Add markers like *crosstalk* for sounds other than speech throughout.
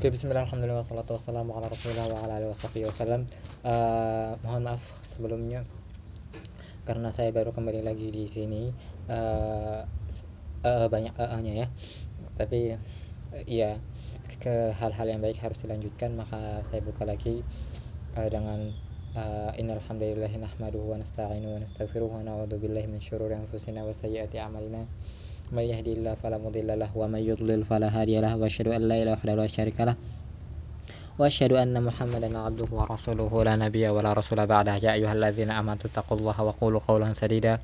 Oke, bismillah, alhamdulillah, wassalatu wassalamu ala rasulillah wa ala alihi wasallam uh, Mohon maaf sebelumnya Karena saya baru kembali lagi di sini. Uh, uh, Banyak uh-nya ya. Tapi uh, iya ke hal-hal yang baik harus dilanjutkan Maka saya buka lagi uh, dengan uh, Innal hamdalillahi nahmaduhu wa nasta'inuhu wa nastaghfiruh wa na'udzu billahi min syururi anfusina wa sayyiati a'malina من يهدي الله فلا مضل له ومن يضلل فلا هادي له واشهد ان لا اله الا الله شريك له واشهد ان محمدا عبده ورسوله لا نبي ولا رسول بعده يا ايها الذين امنوا اتقوا الله وقولوا قولا سديدا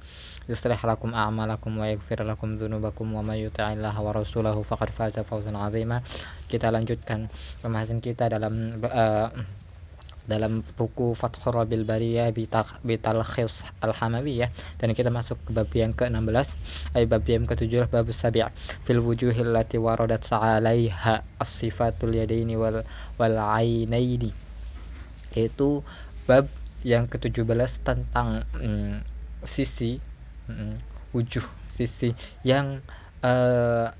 يصلح لكم اعمالكم ويغفر لكم ذنوبكم ومن يطع الله ورسوله فقد فاز فوزا عظيما kita lanjutkan pembahasan kita dalam uh, dalam buku Fathur Rabil Bariyah Bitalkhis Al-Hamawiyah. Dan kita masuk ke bab yang ke-16 ay bab yang ke-7 bab sabi' fil wujuhil lati waradat sa'alaiha as-sifatul yadaini wal wal ainaini itu bab yang ke-17 tentang mm, sisi mm, wujuh sisi yang uh,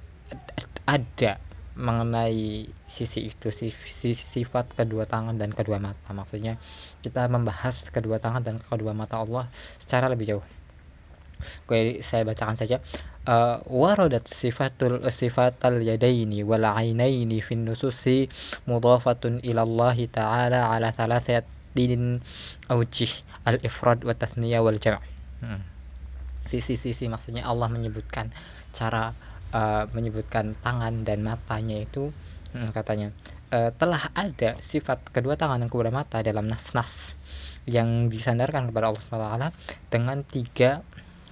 ada mengenai sisi itu sisi sifat kedua tangan dan kedua mata maksudnya kita membahas kedua tangan dan kedua mata Allah secara lebih jauh Oke, saya bacakan saja. Uh, waradat sifatul sifatal yadaini wal ainaini fin nususi mudafatun ila Allah taala ala thalathatin awjih al ifrad wa tasniyah wal jam'. Hmm. Sisi-sisi maksudnya Allah menyebutkan cara uh, menyebutkan tangan dan matanya itu hmm, katanya uh, telah ada sifat kedua tangan dan kedua mata dalam nas-nas yang disandarkan kepada Allah SWT dengan tiga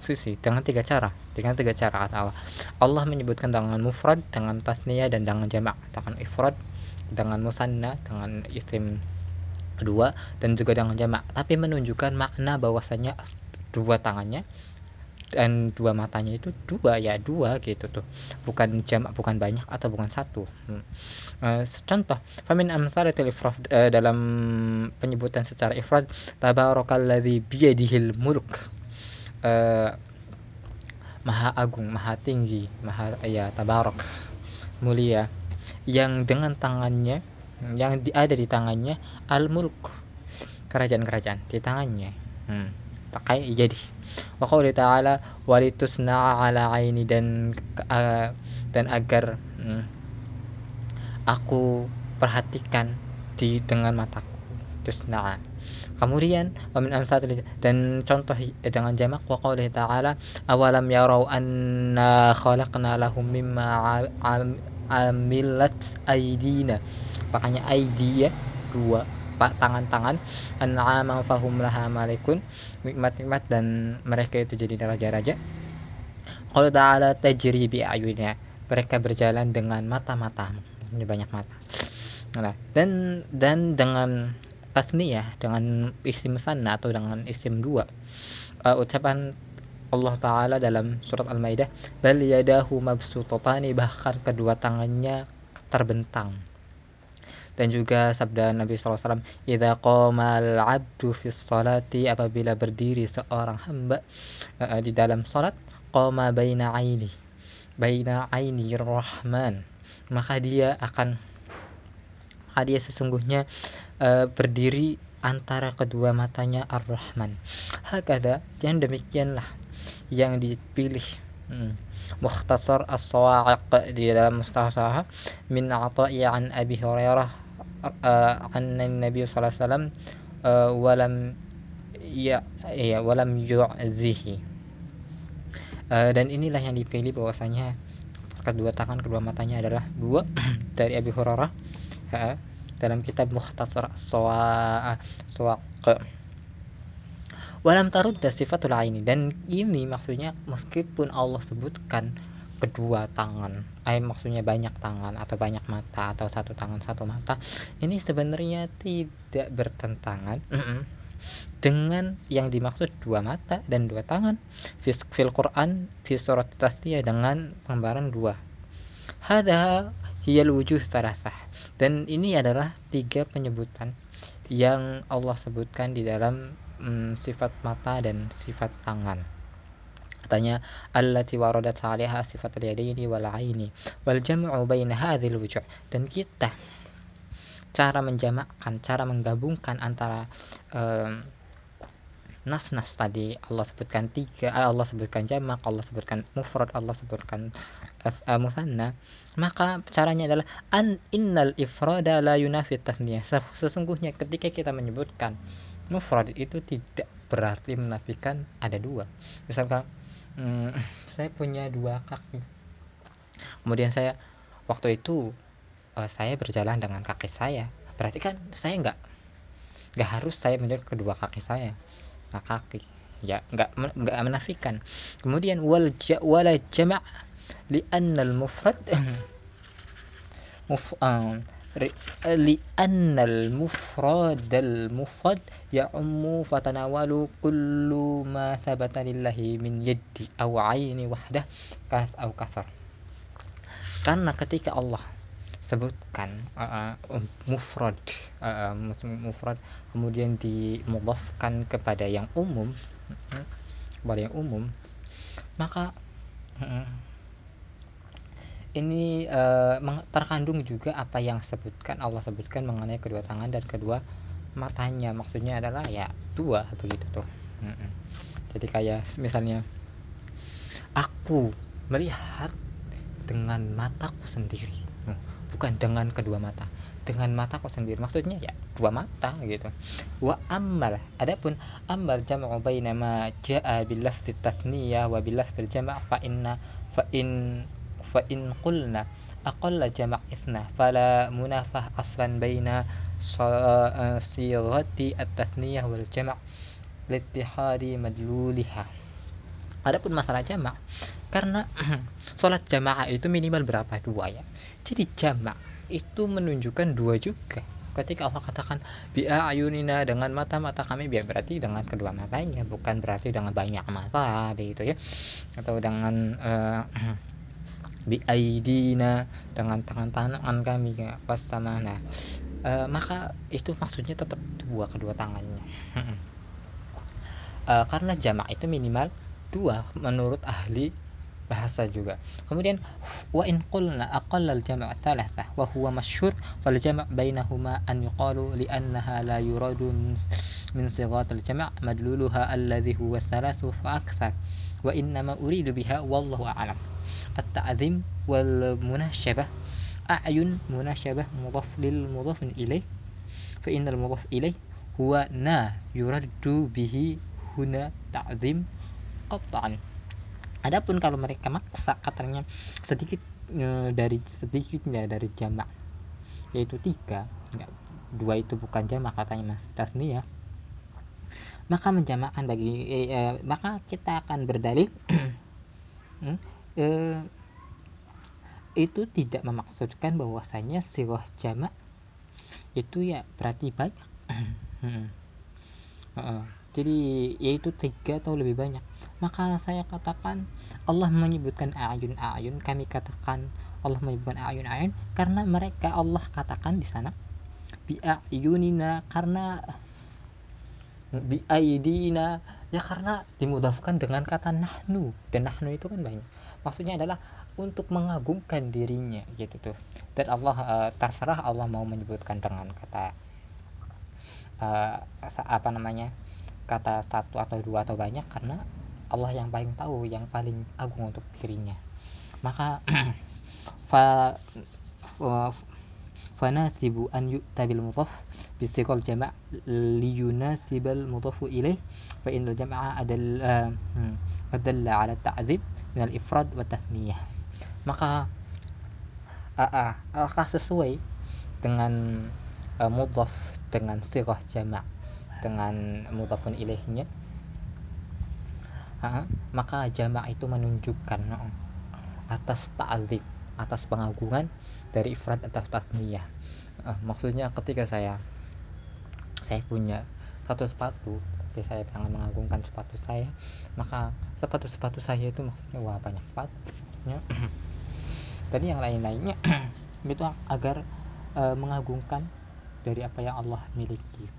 sisi dengan tiga cara dengan tiga cara kata Allah. Allah menyebutkan dengan mufrad dengan tasniyah dan dengan jamak dengan ifrad dengan musanna dengan isim kedua dan juga dengan jamak. Tapi menunjukkan makna bahwasanya dua tangannya dan dua matanya itu dua ya dua gitu tuh. Bukan jamak bukan banyak atau bukan satu. Hmm. uh, contoh famin amsalatil ifrad uh, dalam penyebutan secara ifrad tabarakalladzi biyadihil mulk. Uh, maha agung maha tinggi maha ya tabarak mulia yang dengan tangannya yang di, ada di tangannya al mulk. Kerajaan-kerajaan di tangannya. Hmm. Pakai jadi qauli ta'ala walitusna ala aini dan uh, dan agar hmm, aku perhatikan di dengan mataku. Tusna kemudian wamin amsatil dan contoh dengan jamak wa ta'ala awalam yarau anna khalaqna lahum mimma amilat aidina makanya aidi ya dua tangan-tangan an'ama fahum laha malikun nikmat-nikmat dan mereka itu jadi raja-raja. Kalau ta'ala tajri bi ayunnya mereka berjalan dengan mata-mata ini banyak mata. Nah dan dan dengan tasniyah dengan isim sana atau dengan isim dua uh, ucapan Allah Ta'ala dalam surat Al-Maidah bal yadahu mabsutatani bahkan kedua tangannya terbentang dan juga sabda Nabi SAW idza qamal abdu fis salati apabila berdiri seorang hamba uh, di dalam salat qama baina aini baina aini rahman maka dia akan maka dia sesungguhnya uh, berdiri antara kedua matanya ar-rahman hakada yang demikianlah yang dipilih hmm. mukhtasar as-sawa'iq di dalam mukhtasar min ata'i an Abi Hurairah an Nabi sallallahu alaihi wasallam walam ya ya walam yu'zihi. Dan inilah yang dipilih bahwasanya kedua tangan kedua matanya adalah dua *clears throat* dari Abi Hurairah dalam kitab Mukhtasar Sawaq. Walam tarudda sifatul aini. Dan ini maksudnya meskipun Allah sebutkan kedua tangan. Eh maksudnya banyak tangan atau banyak mata atau satu tangan satu mata ini sebenarnya tidak bertentangan dengan yang dimaksud dua mata dan dua tangan. Fil Quran fi surat tasdiyah dengan gambaran dua. Hada hiyal wujuh salasah dan ini adalah tiga penyebutan yang Allah sebutkan di dalam mm, sifat mata dan sifat tangan katanya allati waradat 'alaiha sifatul yadaini wal aini wal jam'u baina hadhil wujuh dan kita cara menjamakkan cara menggabungkan antara um, nas-nas tadi Allah sebutkan tiga eh, Allah sebutkan jamak Allah sebutkan mufrad Allah sebutkan uh, musanna maka caranya adalah an innal ifrada la yunafi tasniyah. Sesungguhnya ketika kita menyebutkan mufrad itu tidak berarti menafikan ada dua. Misalkan hmm, saya punya dua kaki. Kemudian saya waktu itu uh, saya berjalan dengan kaki saya. Berarti kan saya nggak nggak harus saya menjadi kedua kaki saya nah kaki. Ya nggak nggak menafikan. Kemudian wal ja, wala jama' li al mufrad *clears throat* muf um, mufrad al mufrad ya'ummu fatanawalu kullu ma thabata lillahi min yaddi aw aini wahdah kas aw kasar karena ketika Allah sebutkan uh, uh, mufrad uh, mufrad kemudian dimudhafkan kepada yang umum uh, kepada yang umum maka uh, ini uh, terkandung juga apa yang sebutkan Allah sebutkan mengenai kedua tangan dan kedua matanya. Maksudnya adalah ya dua begitu tuh. Uh, jadi kayak misalnya aku melihat dengan mataku sendiri. Bukan dengan kedua mata. Dengan mata kok sendiri. Maksudnya ya dua mata gitu. Wa ammal. Adapun ammal jam'u baina ma jaa bil lafzi tathniyah wa bil lafzi jama' fa inna fa in qulna aqalla jama' ithna fala munafah aslan baina sirati at-tathniyah wal jama' littihadi madluliha. Adapun masalah jamak karena *clears throat* sholat jamaah itu minimal berapa? Dua ya. Jadi jamak itu menunjukkan dua juga. Ketika Allah katakan bi'a ayunina dengan mata-mata kami biar berarti dengan kedua matanya bukan berarti dengan banyak mata begitu ya. Atau dengan uh, *clears throat* bi'aidina dengan tangan-tangan kami ya pas sama nah uh, maka itu maksudnya tetap dua kedua tangannya. Uh, karena jamak itu minimal dua menurut ahli bahasa juga. Kemudian wa in qulna aqalla al jama' thalatha wa huwa masyhur fal jama' bainahuma an yuqalu li annaha la yuradu min min sighat al jama' madluluha alladhi huwa thalathu fa akthar wa innama uridu biha wallahu a'lam a'yun munashabah mudaf lil mudaf ilaih fa innal mudaf ilaih huwa na yuraddu bihi huna ta'zim qat'an Adapun kalau mereka maksa katanya sedikit e, dari sedikitnya dari jamak yaitu tiga. Enggak, dua itu bukan jamak katanya masih tasniyah maka menjamakkan bagi e, e, maka kita akan berdalil *clears throat* hmm, e, itu tidak memaksudkan bahwasanya sirah jamak itu ya berarti banyak. *clears throat* Hmm. jadi yaitu tiga atau lebih banyak. Maka saya katakan Allah menyebutkan ayun ayun kami katakan Allah menyebutkan ayun ayun karena mereka Allah katakan di sana. Bi ayunina karena bi aidina ya karena dimudahkan dengan kata nahnu dan nahnu itu kan banyak. Maksudnya adalah untuk mengagumkan dirinya gitu tuh. Dan Allah uh, terserah Allah mau menyebutkan dengan kata uh, apa namanya kata satu atau dua atau banyak karena Allah yang paling tahu yang paling agung untuk dirinya. Maka *clears throat* fa fanasibu an yu'ta bil mudhaf bisiqal jama' liyunasibal mudhafu ilaih fa innal jama'a adal uh, adalla ala ta'zib min al ifrad wa tathniyah maka uh, uh, sesuai dengan uh, mudhaf dengan sirah jama' dengan mudhafun ilaihnya maka jamak itu menunjukkan atas ta'zim atas pengagungan dari ifrat atau tasniyah. Uh, maksudnya ketika saya saya punya satu sepatu tapi saya pengen mengagungkan sepatu saya maka sepatu-sepatu saya itu maksudnya wah banyak sepatu *clears throat* dan yang lain-lainnya *clears throat* itu agar uh, mengagungkan dari apa yang Allah miliki.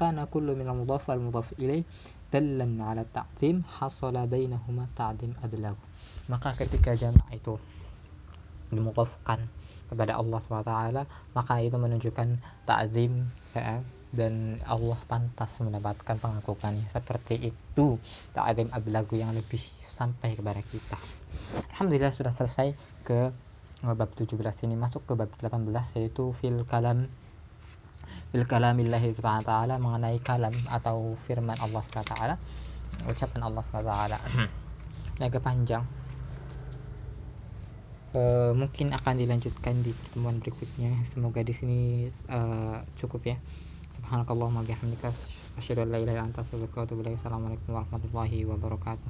Kana kullu min al-mudhaf wal mudhaf ilaih dallan ala ta'zim hasala bainahuma ta'zim ablag maka ketika jamak itu dimukofkan kepada Allah SWT maka itu menunjukkan ta'zim ya, dan Allah pantas mendapatkan pengakuannya seperti itu ta'zim ablagu yang lebih sampai kepada kita. Alhamdulillah sudah selesai ke bab 17 ini. Masuk ke bab 18 yaitu fil kalam fil kalamillahi subhanahu wa ta'ala mengenai kalam atau firman Allah subhanahu ucapan Allah subhanahu wa ta'ala. Panjang uh, mungkin akan dilanjutkan di pertemuan berikutnya. Semoga di sini uh, cukup ya. Subhanakallahumma bihamdika asyhadu an la ilaha illa anta astaghfiruka wa atubu assalamualaikum warahmatullahi wabarakatuh